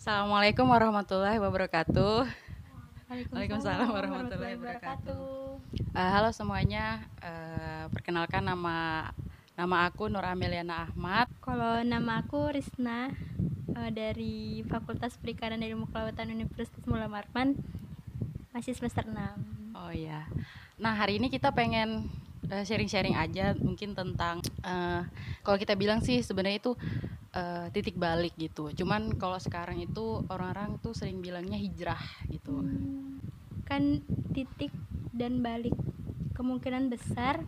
Assalamualaikum warahmatullahi wabarakatuh. Waalaikumsalam warahmatullahi wabarakatuh. Uh, halo semuanya, uh, perkenalkan nama nama aku Nur Ameliana Ahmad. Kalau nama aku Risna uh, dari Fakultas Perikanan dan Ilmu Kelautan Universitas Muhammad Marman masih semester 6. Oh iya. Nah, hari ini kita pengen sharing-sharing uh, aja mungkin tentang uh, kalau kita bilang sih sebenarnya itu uh, titik balik gitu. Cuman kalau sekarang itu orang-orang tuh sering bilangnya hijrah gitu. Hmm, kan titik dan balik kemungkinan besar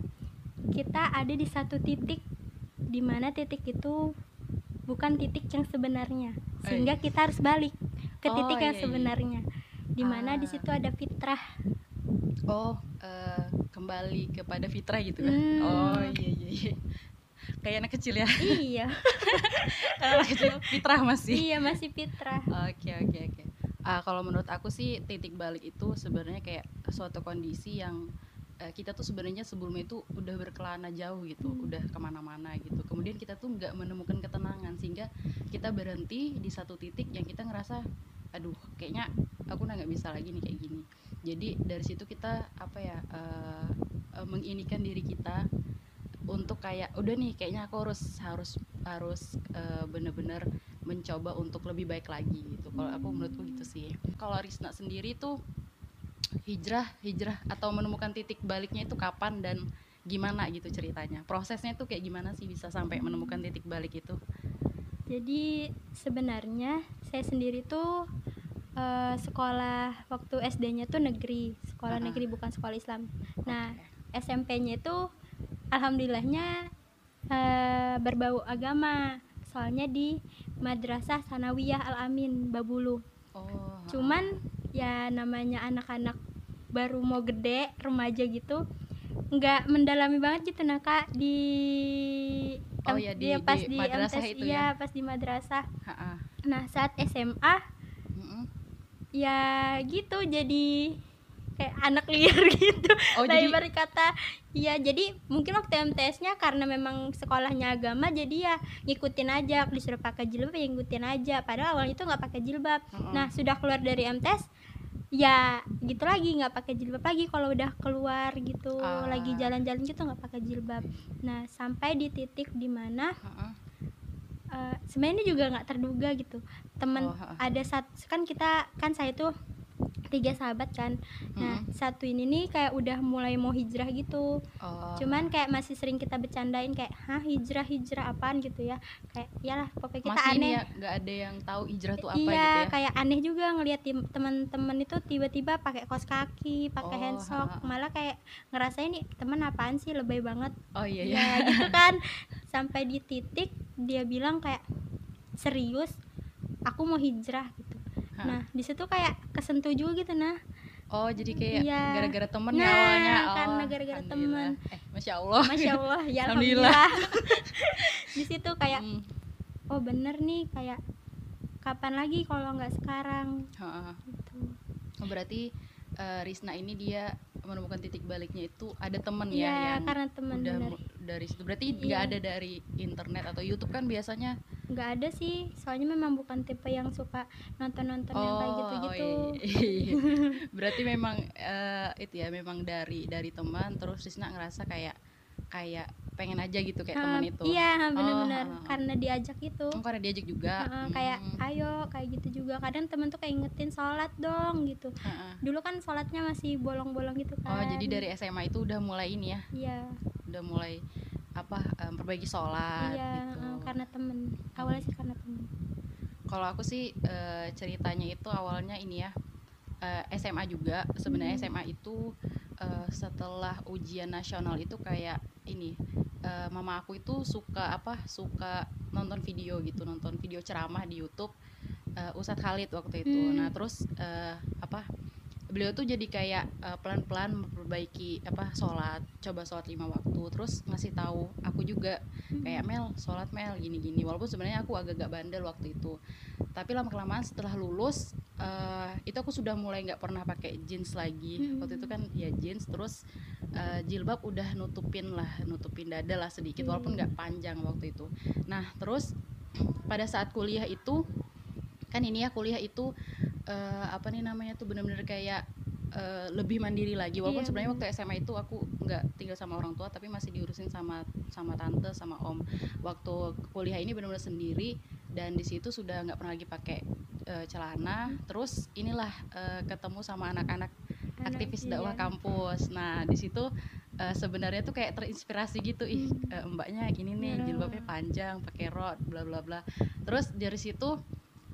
kita ada di satu titik di mana titik itu bukan titik yang sebenarnya sehingga kita harus balik ke oh, titik yang iya, iya. sebenarnya di mana ah. di situ ada fitrah oh uh, kembali kepada fitrah gitu kan. Hmm. oh iya iya, iya. Kayak anak kecil ya. Iya. Anak kecil fitrah masih. Iya masih fitrah. Oke oke oke. Uh, kalau menurut aku sih titik balik itu sebenarnya kayak suatu kondisi yang uh, kita tuh sebenarnya sebelumnya itu udah berkelana jauh gitu hmm. udah ke mana-mana gitu. Kemudian kita tuh nggak menemukan ketenangan sehingga kita berhenti di satu titik yang kita ngerasa aduh kayaknya aku nggak bisa lagi nih kayak gini jadi dari situ kita apa ya uh, uh, menginikan diri kita untuk kayak udah nih kayaknya aku harus harus harus uh, bener-bener mencoba untuk lebih baik lagi gitu. Kalau aku menurutku gitu sih. Kalau Risna sendiri tuh hijrah hijrah atau menemukan titik baliknya itu kapan dan gimana gitu ceritanya? Prosesnya tuh kayak gimana sih bisa sampai menemukan titik balik itu? Jadi sebenarnya saya sendiri tuh uh, sekolah waktu SD-nya tuh negeri sekolah uh -huh. negeri bukan sekolah Islam nah okay. SMP-nya itu alhamdulillahnya uh, berbau agama soalnya di madrasah sanawiyah al amin babulu oh. cuman ya namanya anak-anak baru mau gede remaja gitu nggak mendalami banget gitu nah kak di oh ya di, pas di, di madrasah MTS, itu ya, ya pas di madrasah Ha-ha. nah saat SMA. Ya gitu. Jadi kayak anak liar gitu. Oh, nah, jadi... kata ya jadi mungkin waktu MTS-nya karena memang sekolahnya agama jadi ya ngikutin aja. Disuruh pakai jilbab ya ngikutin aja. Padahal awalnya itu nggak pakai jilbab. Uh -uh. nah sudah keluar dari MTS ya gitu lagi nggak pakai jilbab lagi kalau udah keluar gitu. Uh. lagi jalan-jalan gitu nggak pakai jilbab. Nah sampai di titik di mana uh -uh. Uh, sebenarnya juga nggak terduga gitu. Teman oh, ada saat kan kita kan saya tuh tiga sahabat kan. Nah hmm. satu ini nih kayak udah mulai mau hijrah gitu. Oh. cuman kayak masih sering kita bercandain kayak hah hijrah hijrah apaan? gitu ya. Kayak ya lah pokoknya kita masih aneh. ya ada yang tahu hijrah tuh apa iya, gitu ya? kayak aneh juga ngelihat teman-teman itu tiba-tiba pakai kos kaki pakai oh, handsock ha. malah kayak ngerasain nih teman apaan sih? Lebay banget. Oh iya iya. ya, gitu kan. Sampai di titik dia bilang kayak serius aku mau hijrah gitu. Nah di situ kayak kesentuh juga gitu nah. Oh jadi kayak ya. gara-gara temen nah, awalnya? oh, karena gara-gara temen. Eh masya Allah. Masya Allah ya alhamdulillah, di situ kayak hmm. oh bener nih kayak kapan lagi kalau nggak sekarang? Ha. gitu. oh, berarti uh, Risna ini dia menemukan titik baliknya itu ada temen ya, ya yang karena temen udah bener. dari situ berarti nggak ya. ada dari internet atau YouTube kan biasanya nggak ada sih soalnya memang bukan tipe yang suka nonton nonton oh, yang kayak gitu gitu oh, iya. berarti memang uh, itu ya memang dari dari teman terus Risna ngerasa kayak kayak pengen aja gitu kayak uh, teman itu. Iya benar-benar oh, karena diajak itu oh, karena diajak juga? Uh, hmm. kayak ayo kayak gitu juga. Kadang temen tuh kayak ingetin sholat dong gitu. Uh, uh. dulu kan sholatnya masih bolong-bolong gitu kan. oh jadi dari SMA itu udah mulai ini ya? Iya. Udah mulai apa um, perbaiki sholat iya, gitu. uh, karena temen. Awalnya sih karena temen. Kalau aku sih uh, ceritanya itu awalnya ini ya uh, eh, SMA juga. Sebenarnya hmm. SMA itu uh, setelah ujian nasional itu kayak ini uh, mama aku itu suka apa suka nonton video gitu nonton video ceramah di YouTube uh, Ustadz Khalid waktu itu. Hmm. nah terus uh, apa beliau tuh jadi kayak uh, pelan-pelan memperbaiki apa sholat coba sholat lima waktu terus ngasih tahu aku juga kayak Mel sholat Mel gini-gini. Walaupun sebenarnya aku agak-agak bandel waktu itu tapi lama kelamaan setelah lulus uh, itu aku sudah mulai nggak pernah pakai jeans lagi. Hmm. waktu itu kan ya jeans terus uh, jilbab udah nutupin lah nutupin dada lah sedikit walaupun nggak panjang waktu itu. Nah terus pada saat kuliah itu kan ini ya kuliah itu uh, apa nih namanya tuh bener-bener kayak uh, lebih mandiri lagi. Walaupun iya, sebenarnya waktu SMA itu aku nggak tinggal sama orang tua tapi masih diurusin sama sama tante sama om. Waktu kuliah ini benar-benar sendiri dan di situ sudah nggak pernah lagi pakai uh, celana hmm. terus inilah uh, ketemu sama anak-anak aktivis iya. dakwah kampus nah di situ uh, sebenarnya tuh kayak terinspirasi gitu ih uh, mbaknya gini nih yeah. jilbabnya panjang pakai rod bla bla bla terus dari situ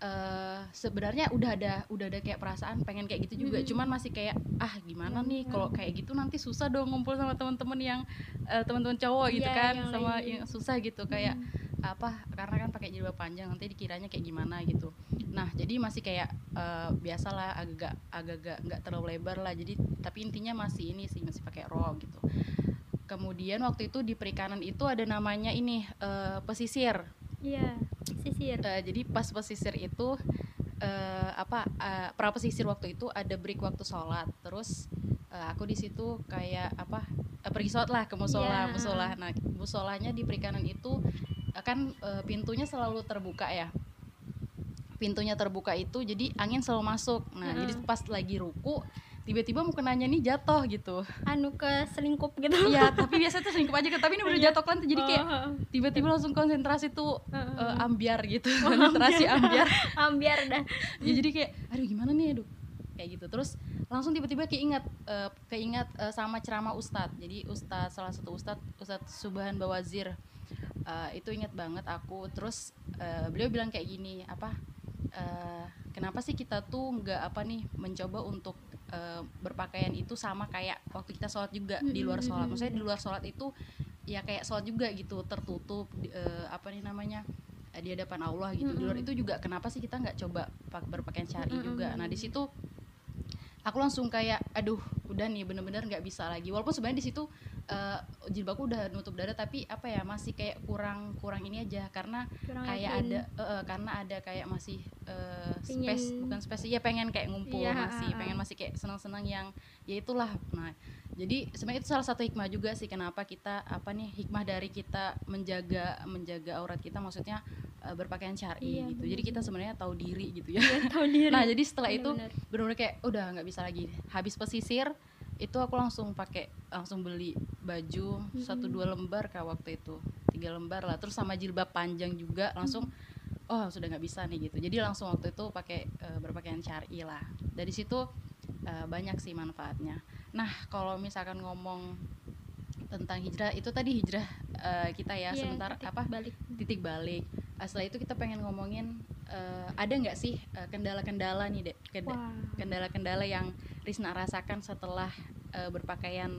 uh, sebenarnya udah ada udah ada kayak perasaan pengen kayak gitu juga hmm. cuman masih kayak ah gimana nih kalau kayak gitu nanti susah dong ngumpul sama teman-teman yang uh, teman-teman cowok gitu yeah, kan yang sama yang susah gitu kayak hmm. Apa karena kan pakai jilbab panjang nanti dikiranya kayak gimana gitu nah jadi masih kayak uh, biasalah agak agak nggak terlalu lebar lah jadi tapi intinya masih ini sih masih pakai rok gitu kemudian waktu itu di perikanan itu ada namanya ini uh, pesisir Iya, pesisir. Uh, jadi pas pesisir itu uh, apa uh, pra pesisir waktu itu ada break waktu sholat. Terus uh, aku di situ kayak apa uh, pergi sholat lah ke musola, yeah. musola. Nah musolanya di perikanan itu kan uh, pintunya selalu terbuka ya. Pintunya terbuka itu jadi angin selalu masuk. Nah -huh. jadi pas lagi ruku tiba-tiba mau kenanya nih jatuh gitu. Anu ke selingkup gitu. Iya tapi biasa tuh selingkup aja tapi ini udah jatuh kan jadi kayak oh, tiba-tiba langsung konsentrasi tuh uh, ambiar gitu. Oh, konsentrasi ambiar. ambiar. Dah. Ya jadi kayak aduh gimana nih aduh. Kayak gitu. Terus langsung tiba-tiba keinget uh, keinget uh, sama ceramah ustadz. Jadi ustadz salah satu ustadz ustadz Subhan Bawazir uh, itu inget banget aku. Terus uh, beliau bilang kayak gini apa uh, kenapa sih kita tuh nggak apa nih mencoba untuk uh, berpakaian itu sama kayak waktu kita sholat juga di luar sholat. Maksudnya di luar sholat itu ya kayak sholat juga gitu tertutup uh, apa nih namanya di hadapan Allah gitu. Di luar itu juga kenapa sih kita nggak coba berpakaian syari juga. Nah di situ aku langsung kayak aduh udah nih bener-bener nggak -bener bisa lagi. Walaupun sebenarnya di situ uh, jilbabku udah nutup dada tapi apa ya masih kayak kurang kurang ini aja. Karena kurang kayak yakin. ada uh, karena ada kayak masih uh, space bukan space ya pengen kayak ngumpul ya, masih pengen masih kayak senang-senang yang ya itulah. Nah jadi sebenarnya itu salah satu hikmah juga sih kenapa kita apa nih hikmah dari kita menjaga menjaga aurat kita maksudnya uh, berpakaian syar'i iya, gitu. Bener. jadi kita sebenarnya tahu diri gitu ya, ya. tahu diri. nah jadi setelah bener, itu benar-benar kayak udah nggak bisa lagi. Habis pesisir itu aku langsung pakai langsung beli baju hmm. satu dua lembar kak waktu itu. Tiga lembar lah. Terus sama jilbab panjang juga langsung hmm. oh sudah nggak bisa nih gitu. Jadi langsung waktu itu pakai uh, berpakaian syari lah. Dari situ uh, banyak sih manfaatnya. Nah kalau misalkan ngomong tentang hijrah itu tadi hijrah uh, kita ya yeah, sebentar apa? balik. Titik balik. Setelah itu kita pengen ngomongin uh, ada nggak sih kendala-kendala uh, nih dek? Kendala-kendala yang Risna rasakan setelah uh, berpakaian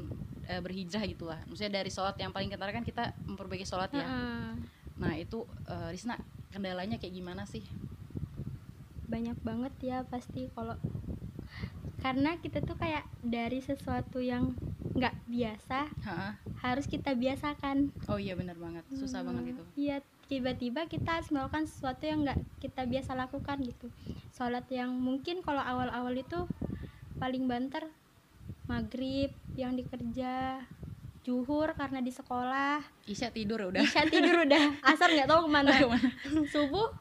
uh, berhijrah gitu lah. Maksudnya dari sholat yang paling kentara kan kita memperbaiki sholat ya. Uh nah itu uh, Risna kendalanya kayak gimana sih? Banyak banget ya pasti kalau karena kita tuh kayak dari sesuatu yang nggak biasa ha? harus kita biasakan. Oh iya benar banget. Susah hmm, banget itu. Iya tiba-tiba kita harus melakukan sesuatu yang nggak kita biasa lakukan gitu. Sholat yang mungkin kalau awal-awal itu paling banter maghrib yang dikerja juhur karena di sekolah. Isya tidur udah. Isya tidur udah. Asar nggak tahu ke mana. Subuh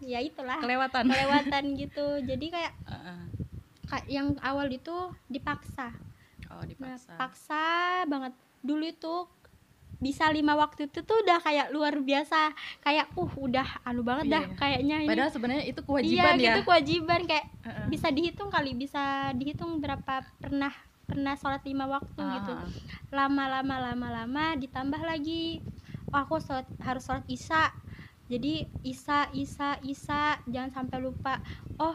ya itulah. Kelewatan. Kelewatan gitu. Jadi kayak uh -uh. yang awal itu dipaksa. Oh dipaksa. Nah, paksa banget. Dulu itu bisa lima waktu itu tuh udah kayak luar biasa. Kayak uh udah anu banget iya. dah kayaknya ini. Padahal sebenarnya itu kewajiban iya, ya. gitu kewajiban. Kayak uh -uh. bisa dihitung kali bisa dihitung berapa pernah pernah sholat lima waktu uh -huh. gitu. Lama lama lama lama ditambah lagi oh, aku sholat, harus sholat isya. Jadi isya isya isya jangan sampai lupa oh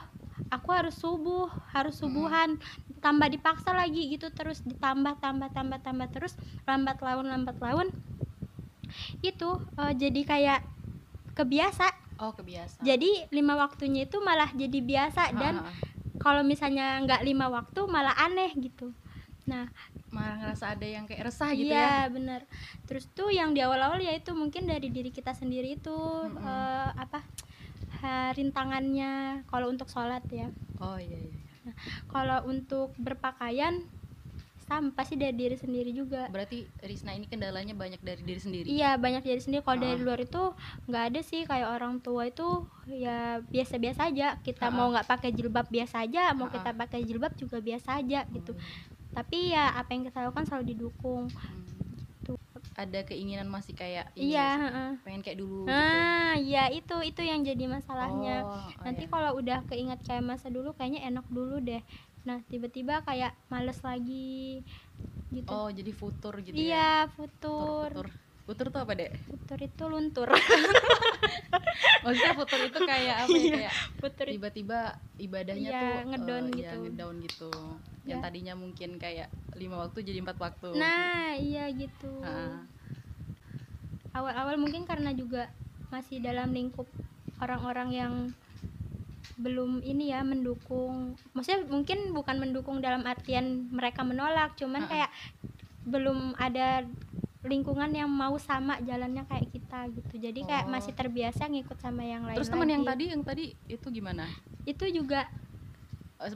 aku harus subuh harus subuhan tambah dipaksa lagi gitu terus ditambah tambah tambah tambah terus lambat laun lambat laun. Itu uh, jadi kayak kebiasa. Oh kebiasa. Jadi lima waktunya itu malah jadi biasa dan kalau misalnya nggak lima waktu malah aneh gitu. Nah malah ngerasa ada yang kayak resah gitu iya, ya. bener. Terus tuh yang di awal-awal ya itu mungkin dari diri kita sendiri itu mm -hmm. uh, apa rintangannya kalau untuk sholat ya. Oh iya, iya. Nah, kalau untuk berpakaian sama pasti dari diri sendiri juga. Berarti Risna ini kendalanya banyak dari diri sendiri? Iya banyak dari sendiri. Kalau dari luar itu nggak ada sih. Kayak orang tua itu ya biasa-biasa aja. Kita mau nggak pakai jilbab biasa aja. Mau kita pakai jilbab juga biasa aja gitu. Iya. tapi ya apa yang kita lakukan selalu didukung. Hmm ada keinginan masih kayak iya uh, pengen kayak dulu ah gitu. iya itu itu yang jadi masalahnya oh, oh nanti iya. kalau udah keinget kayak masa dulu kayaknya enak dulu deh nah tiba-tiba kayak males lagi gitu oh jadi futur gitu iya ya? futur, futur, futur. Futur tuh apa dek? Futur itu luntur. Maksudnya futur itu kayak apa ya? Iya, kayak futur tiba-tiba ibadahnya iya, tuh ngedown uh, gitu. Ya, ngedown gitu. Ya. Yang tadinya mungkin kayak lima waktu jadi empat waktu. Nah iya gitu. Awal-awal mungkin karena juga masih dalam lingkup orang-orang yang belum ini ya mendukung maksudnya mungkin bukan mendukung dalam artian mereka menolak cuman uh -uh. kayak belum ada lingkungan yang mau sama jalannya kayak kita gitu jadi kayak oh. masih terbiasa ngikut sama yang lain terus teman yang tadi yang tadi itu gimana itu juga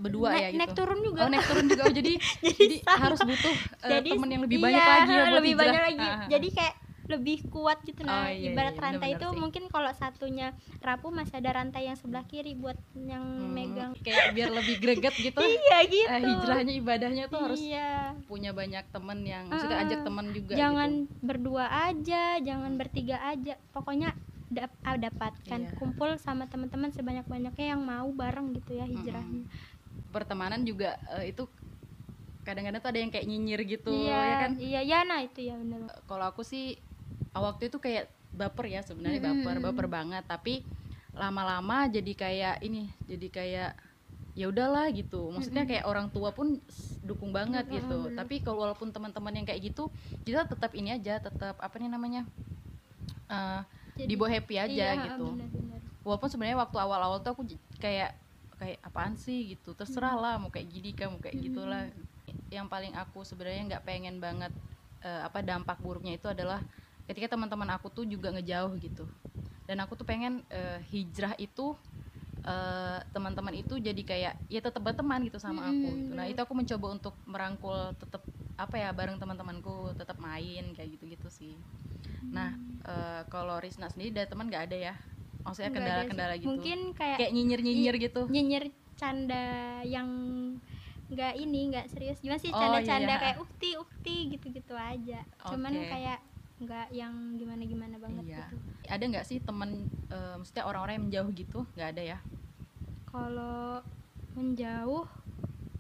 berdua naik, ya gitu. naik turun juga. Oh naik turun juga. Oh, jadi jadi, jadi harus butuh uh, teman yang lebih iya, banyak lagi ya lebih banyak lagi. Jadi kayak lebih kuat gitu. Nah oh, iya, ibarat iya, rantai itu sih. mungkin kalau satunya rapuh masih ada rantai yang sebelah kiri buat yang hmm, megang. kayak biar lebih greget gitu. Iya gitu. Uh, hijrahnya ibadahnya tuh harus iya. punya banyak temen yang uh, maksudnya ajak temen juga jangan gitu. berdua aja jangan bertiga aja. Pokoknya dap ah, dapatkan iya. kumpul sama teman-teman sebanyak-banyaknya yang mau bareng gitu ya hijrahnya hmm. Pertemanan juga uh, itu kadang-kadang tuh ada yang kayak nyinyir gitu iya, ya kan? iya ya nah itu ya benar kalau aku sih waktu itu kayak baper ya sebenarnya hmm. baper baper banget. Tapi lama-lama jadi kayak ini jadi kayak ya udahlah gitu. Maksudnya kayak orang tua pun dukung banget hmm. gitu. tapi kalau walaupun teman-teman yang kayak gitu kita tetap ini aja tetap apa nih namanya uh, dibawa happy aja iya, gitu. bener, bener. walaupun sebenarnya waktu awal-awal tuh aku kayak kayak apaan sih? gitu. Terserah lah mau kayak gini kan mau kayak gitulah. Yang paling aku sebenarnya nggak pengen banget uh, apa dampak buruknya itu adalah ketika teman-teman aku tuh juga ngejauh gitu. Dan aku tuh pengen uh, hijrah itu uh, teman-teman itu jadi kayak ya tetap berteman gitu sama aku gitu. nah itu aku mencoba untuk merangkul tetap apa ya bareng teman-temanku tetap main kayak gitu-gitu sih. Nah uh, kalau Risna sendiri dari teman nggak ada ya maksudnya kendala-kendala gitu. Mungkin kayak kayak nyinyir-nyinyir gitu. nyinyir canda yang nggak ini nggak serius. Gimana sih canda-canda oh, iya. kayak ukti ukti gitu-gitu aja. Cuman okay. kayak nggak yang gimana gimana banget iya. gitu. Ada nggak sih teman uh, maksudnya orang-orang yang menjauh gitu? Nggak ada ya? Kalau menjauh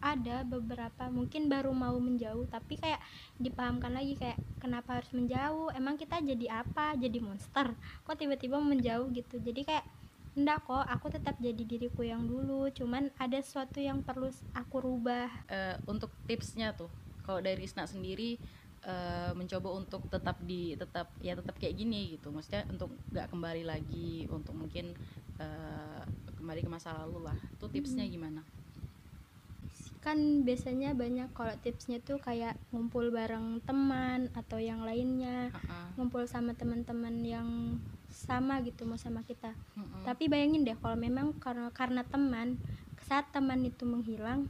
ada beberapa mungkin baru mau menjauh tapi kayak dipahamkan lagi kayak kenapa harus menjauh? Emang kita jadi apa? Jadi monster? Kok tiba-tiba menjauh? gitu. Jadi kayak enggak kok aku tetap jadi diriku yang dulu. Cuman ada sesuatu yang perlu aku rubah. Uh, untuk tipsnya tuh kalau dari Isna sendiri uh, mencoba untuk tetap di tetap ya tetap kayak gini gitu. Maksudnya untuk nggak kembali lagi untuk mungkin uh, kembali ke masa lalu lah. Itu tipsnya hmm. gimana kan biasanya banyak kalau tipsnya tuh kayak ngumpul bareng teman atau yang lainnya uh -uh. ngumpul sama teman-teman yang sama gitu mau sama kita uh -uh. tapi bayangin deh kalau memang karena karena teman saat teman itu menghilang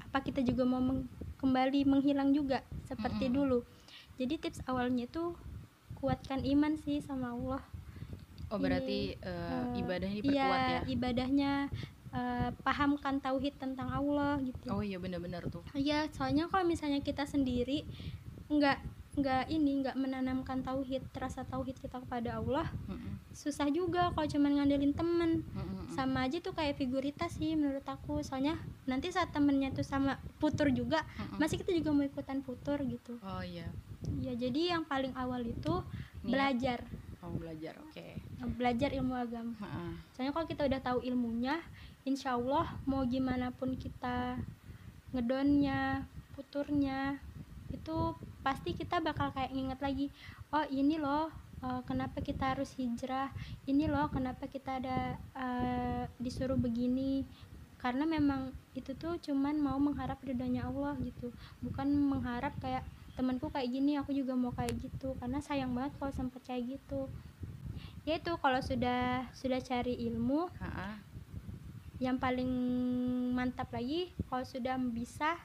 apa kita juga mau meng kembali menghilang juga seperti mm -hmm. dulu jadi tips awalnya tuh kuatkan iman sih sama Allah oh berarti uh, uh, ibadahnya diperkuat iya, ya ibadahnya uh, pahamkan tauhid tentang Allah gitu. Oh iya benar-benar tuh. Iya soalnya kalau misalnya kita sendiri nggak nggak ini nggak menanamkan tauhid rasa tauhid kita kepada Allah mm susah juga kalau cuman ngandelin temen. Mm sama aja tuh kayak figuritas sih menurut aku. Soalnya nanti saat temennya tuh sama putur juga mm masih kita juga mau ikutan putur gitu. Oh iya. Ya jadi yang paling awal itu Niat. belajar. Oh belajar oke. Okay. belajar ilmu agama. Mm soalnya kalau kita udah tahu ilmunya insya Allah mau gimana pun kita ngedonnya puturnya itu pasti kita bakal kayak nginget lagi oh ini loh uh, kenapa kita harus hijrah? Ini loh kenapa kita ada uh, disuruh begini? Karena memang itu tuh cuman mau mengharap ridhonya Allah gitu. Bukan mengharap kayak temanku kayak gini aku juga mau kayak gitu. Karena sayang banget kalau sempat kayak gitu. Ya itu kalau sudah sudah cari ilmu Ha-ha. Yang paling mantap lagi kalau sudah bisa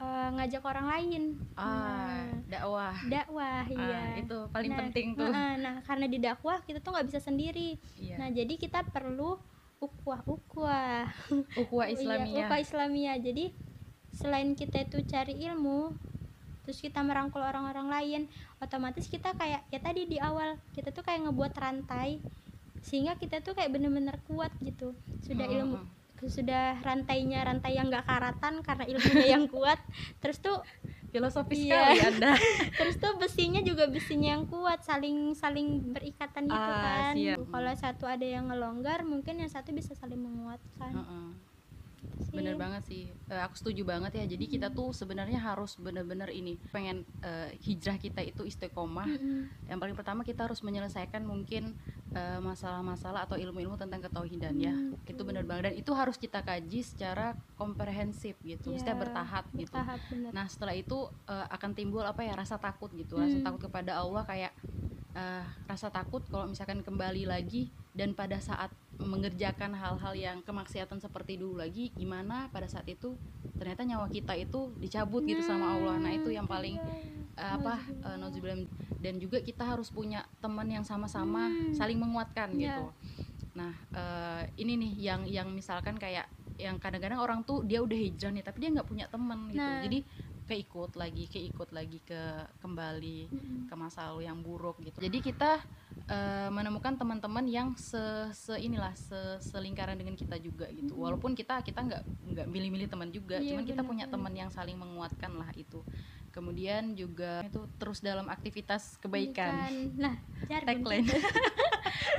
uh, ngajak orang lain. Ah nah, dakwah. Dakwah ah, iya. itu paling nah, penting tuh. nah, nah karena di dakwah kita tuh nggak bisa sendiri. Iya. nah jadi kita perlu ukhuwah ukhuwah ukhuwah iya, islamiyah. ukhuwah islamiyah. Jadi selain kita itu cari ilmu terus kita merangkul orang-orang lain otomatis kita kayak ya tadi di awal kita tuh kayak ngebuat rantai sehingga kita tuh kayak bener-bener kuat gitu. Sudah oh, ilmu oh. sudah rantainya rantai yang gak karatan karena ilmunya yang kuat terus tuh filosofis iya. sekali anda. Terus tuh besinya juga besinya yang kuat saling saling berikatan gitu ah, kan. kalau satu ada yang ngelonggar mungkin yang satu bisa saling menguatkan. Uh -uh bener banget sih. Uh, aku setuju banget ya. Jadi kita tuh sebenarnya harus bener-bener ini pengen uh, hijrah kita itu istiqomah. Mm-hmm. yang paling pertama kita harus menyelesaikan mungkin masalah eh, masalah-masalah atau ilmu-ilmu tentang ketauhidan ya. Itu bener banget. Dan itu harus kita kaji secara komprehensif gitu yeah, setiap bertahap, gitu. bener. nah setelah itu uh, akan timbul apa ya rasa takut gitu mm. rasa takut kepada Allah kayak uh, rasa takut kalau misalkan kembali lagi dan pada saat mengerjakan hal-hal yang kemaksiatan seperti dulu lagi gimana pada saat itu ternyata nyawa kita itu dicabut gitu sama Allah. Nah itu yang paling uh, apa uh, dan juga kita harus punya teman yang sama-sama hmm. saling menguatkan yeah. gitu nah uh, ini nih yang yang misalkan kayak yang kadang-kadang orang tuh dia udah hijrah nih tapi dia nggak punya teman gitu nah. jadi keikut lagi keikut lagi ke kembali hmm. ke masa lalu yang buruk gitu jadi kita uh, menemukan teman-teman yang se, se inilah se selingkaran dengan kita juga gitu hmm. walaupun kita kita nggak nggak milih-milih teman juga yeah, cuman kita punya teman yang saling menguatkan lah itu kemudian juga itu terus dalam aktivitas kebaikan. Nah tagline.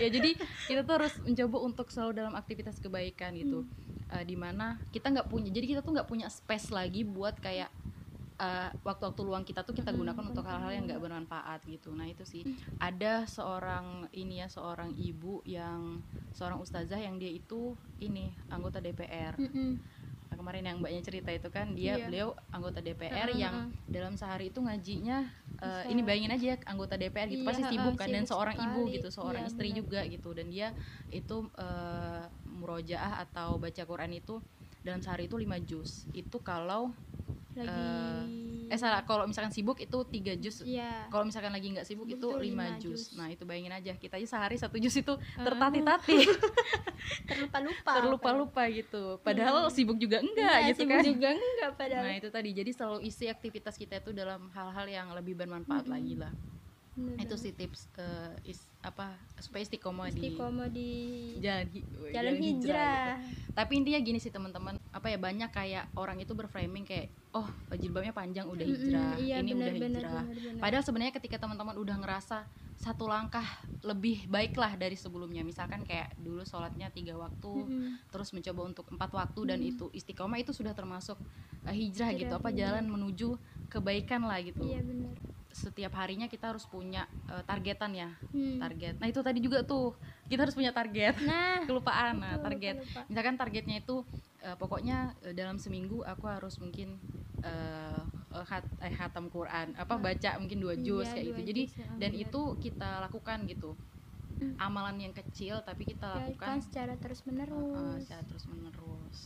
Ya jadi kita tuh harus mencoba untuk selalu dalam aktivitas kebaikan gitu. Hmm. uh, di mana kita nggak punya jadi kita tuh nggak punya space lagi buat kayak uh, waktu-waktu luang kita tuh kita hmm, gunakan untuk hal-hal yang nggak bermanfaat gitu. Nah itu sih. Hmm. ada seorang ini ya seorang ibu yang seorang ustazah yang dia itu ini anggota DPR hmm. Kemarin yang mbaknya cerita itu kan dia iya. beliau anggota DPR uh -huh. yang dalam sehari itu ngajinya uh, ini bayangin aja ya anggota DPR gitu iya, pasti sibuk kan dan seorang sekali. ibu gitu seorang iya, istri bener. juga gitu dan dia itu uh, murojaah atau baca Quran itu dalam sehari itu lima juz itu kalau lagi uh, eh salah kalau misalkan sibuk itu tiga jus. Yeah. kalau misalkan lagi nggak sibuk itu lima jus. nah itu bayangin aja kita aja sehari satu jus itu tertati-tati. Terlupa-lupa terlupa-lupa gitu. Padahal hmm. sibuk juga enggak yeah, gitu sibuk kan. juga enggak padahal. Nah itu tadi. Jadi selalu isi aktivitas kita itu dalam hal-hal yang lebih bermanfaat -hmm. lagi lah Bener itu sih tips uh, is apa supaya istiqomah, istiqomah di, di jalan, jalan, jalan hijrah, hijrah gitu. tapi intinya gini sih teman-teman apa ya banyak kayak orang itu berframing kayak oh jilbabnya panjang udah hijrah mm, iya, ini bener, udah hijrah bener, bener, bener. padahal sebenarnya ketika teman-teman udah ngerasa satu langkah lebih baik lah dari sebelumnya misalkan kayak dulu sholatnya tiga waktu mm -hmm. terus mencoba untuk empat waktu mm -hmm. dan itu istiqomah itu sudah termasuk uh, hijrah, hijrah gitu apa jalan menuju kebaikan lah gitu iya, bener setiap harinya kita harus punya uh, targetan ya. Hmm. target. Nah itu tadi juga tuh kita harus punya target. Nah. Kelupaan nah target. lupa, misalkan targetnya itu uh, pokoknya uh, dalam seminggu aku harus mungkin uh, hat, eh, hatam Quran apa nah. baca mungkin dua juz iya, kayak gitu. jadi ya, dan itu kita lakukan gitu. Hmm. amalan yang kecil tapi kita ya, lakukan. secara terus menerus uh, uh, secara terus menerus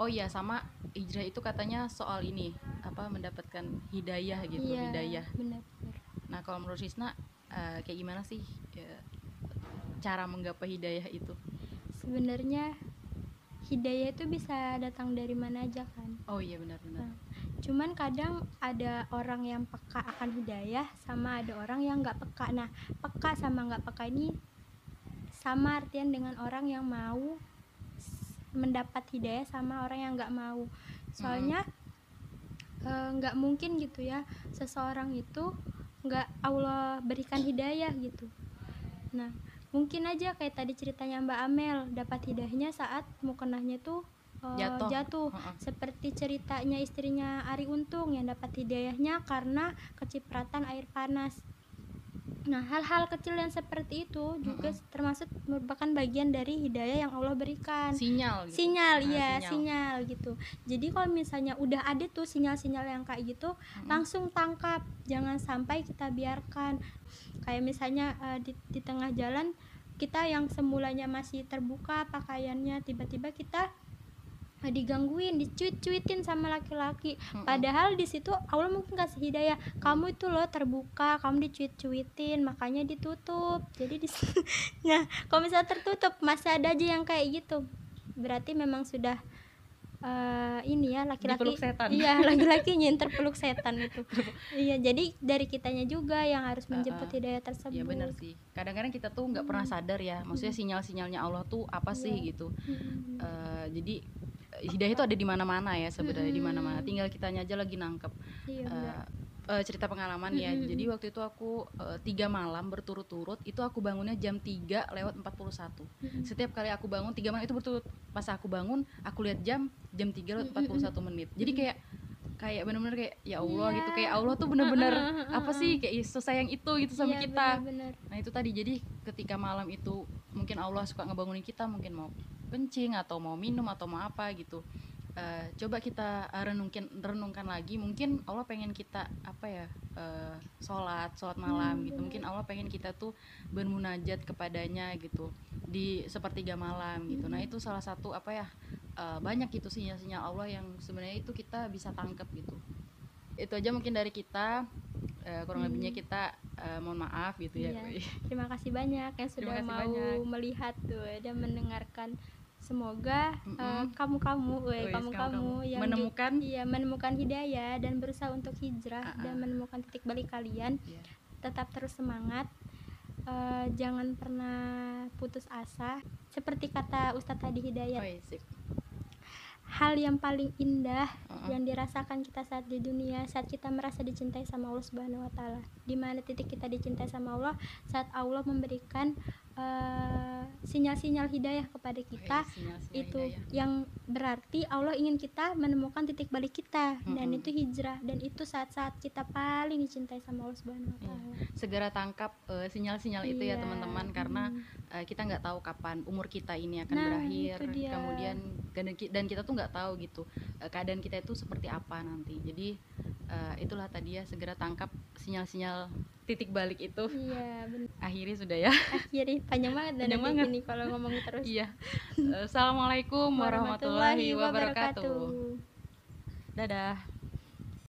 oh iya sama hijrah itu katanya soal ini apa mendapatkan hidayah gitu iya, hidayah. benar, nah kalau menurut Rizna uh, kayak gimana sih ya, cara menggapai hidayah itu? Sebenarnya hidayah itu bisa datang dari mana aja kan. Oh iya benar-benar nah, cuman kadang ada orang yang peka akan hidayah sama ada orang yang nggak peka. Nah peka sama nggak peka ini sama artian dengan orang yang mau mendapat hidayah sama orang yang nggak mau. Soalnya hmm nggak uh, mungkin gitu ya seseorang itu nggak Allah berikan hidayah gitu nah mungkin aja kayak tadi ceritanya Mbak Amel dapat hidayahnya saat mukenahnya tuh uh, jatuh, jatuh. Uh -uh. seperti ceritanya istrinya Ari Untung yang dapat hidayahnya karena kecipratan air panas Nah, hal-hal kecil yang seperti itu juga mm -hmm. termasuk merupakan bagian dari hidayah yang Allah berikan. Sinyal. Gitu. Sinyal, nah, iya, sinyal. sinyal gitu. Jadi kalau misalnya udah ada tuh sinyal-sinyal yang kayak gitu, mm -hmm. langsung tangkap. Jangan sampai kita biarkan. Kayak misalnya uh, di, di tengah jalan kita yang semulanya masih terbuka pakaiannya, tiba-tiba kita digangguin dicuit-cuitin sama laki-laki. Mm -mm. padahal di situ Allah mungkin kasih hidayah. Kamu itu loh terbuka kamu dicuit-cuitin makanya ditutup. Jadi di nah kalau misalnya tertutup masih ada aja yang kayak gitu. Berarti memang sudah uh, ini ya laki-laki iya laki-laki nyinter peluk setan itu. Iya jadi dari kitanya juga yang harus menjemput uh, uh, hidayah tersebut. Iya benar sih. Kadang-kadang kita tuh nggak hmm. pernah sadar ya maksudnya sinyal-sinyalnya Allah tuh apa sih yeah. gitu. Hmm. uh, jadi hidayah itu ada di mana-mana ya sebenarnya hmm. di mana-mana. Tinggal kitanya aja lagi nangkep iya, uh, uh, cerita pengalaman ya. Hmm. jadi waktu itu aku uh, tiga malam berturut-turut itu aku bangunnya jam 3 lewat 41 hmm. setiap kali aku bangun tiga malam itu berturut pas aku bangun aku lihat jam jam 3 lewat 41 menit. Jadi kayak kayak bener-bener kayak ya Allah yeah. gitu kayak Allah tuh bener-bener apa sih kayak sesayang itu gitu sama yeah, kita. bener -bener. nah itu tadi. Jadi ketika malam itu mungkin Allah suka ngebangunin kita mungkin mau kencing atau mau minum atau mau apa gitu uh, coba kita renungkan renungkan lagi mungkin Allah pengen kita apa ya uh, sholat sholat malam hmm, gitu mungkin Allah pengen kita tuh bermunajat kepadanya gitu di sepertiga malam gitu nah itu salah satu apa ya uh, banyak itu sinyal-sinyal Allah yang sebenarnya itu kita bisa tangkap gitu itu aja mungkin dari kita uh, kurang hmm. lebihnya kita uh, mohon maaf gitu ya. ya. Terima kasih banyak yang sudah mau banyak. melihat tuh dan mendengarkan semoga mm-hmm. kamu kamu, kamu kamu yang menemukan, di, ya menemukan hidayah dan berusaha untuk hijrah uh-uh. dan menemukan titik balik kalian. Yeah. Tetap terus semangat, uh, jangan pernah putus asa. Seperti kata Ustadz tadi Hidayat, oh, iya, hal yang paling indah uh-uh. yang dirasakan kita saat di dunia saat kita merasa dicintai sama Allah Subhanahu wa taala. Di mana titik kita dicintai sama Allah saat Allah memberikan sinyal eh, sinyal-sinyal hidayah kepada kita oh, iya, itu hidayah. yang berarti Allah ingin kita menemukan titik balik kita mm-hmm. dan itu hijrah dan itu saat-saat kita paling dicintai sama Allah Subhanahu wa taala. Yeah. Segera tangkap uh, sinyal-sinyal yeah. itu ya iya. teman-teman karena uh, kita nggak tahu kapan umur kita ini akan nah, berakhir. Kemudian dan kita tuh nggak tahu gitu uh, keadaan kita itu seperti apa nanti. Jadi uh, itulah tadi ya segera tangkap sinyal-sinyal titik balik itu. Iya benar. Akhiri sudah ya. Akhiri panjang banget dan panjang banget. ini kalau ngomong terus. Iya. Assalamualaikum warahmatullahi, warahmatullahi wabarakatuh. wabarakatuh. Dadah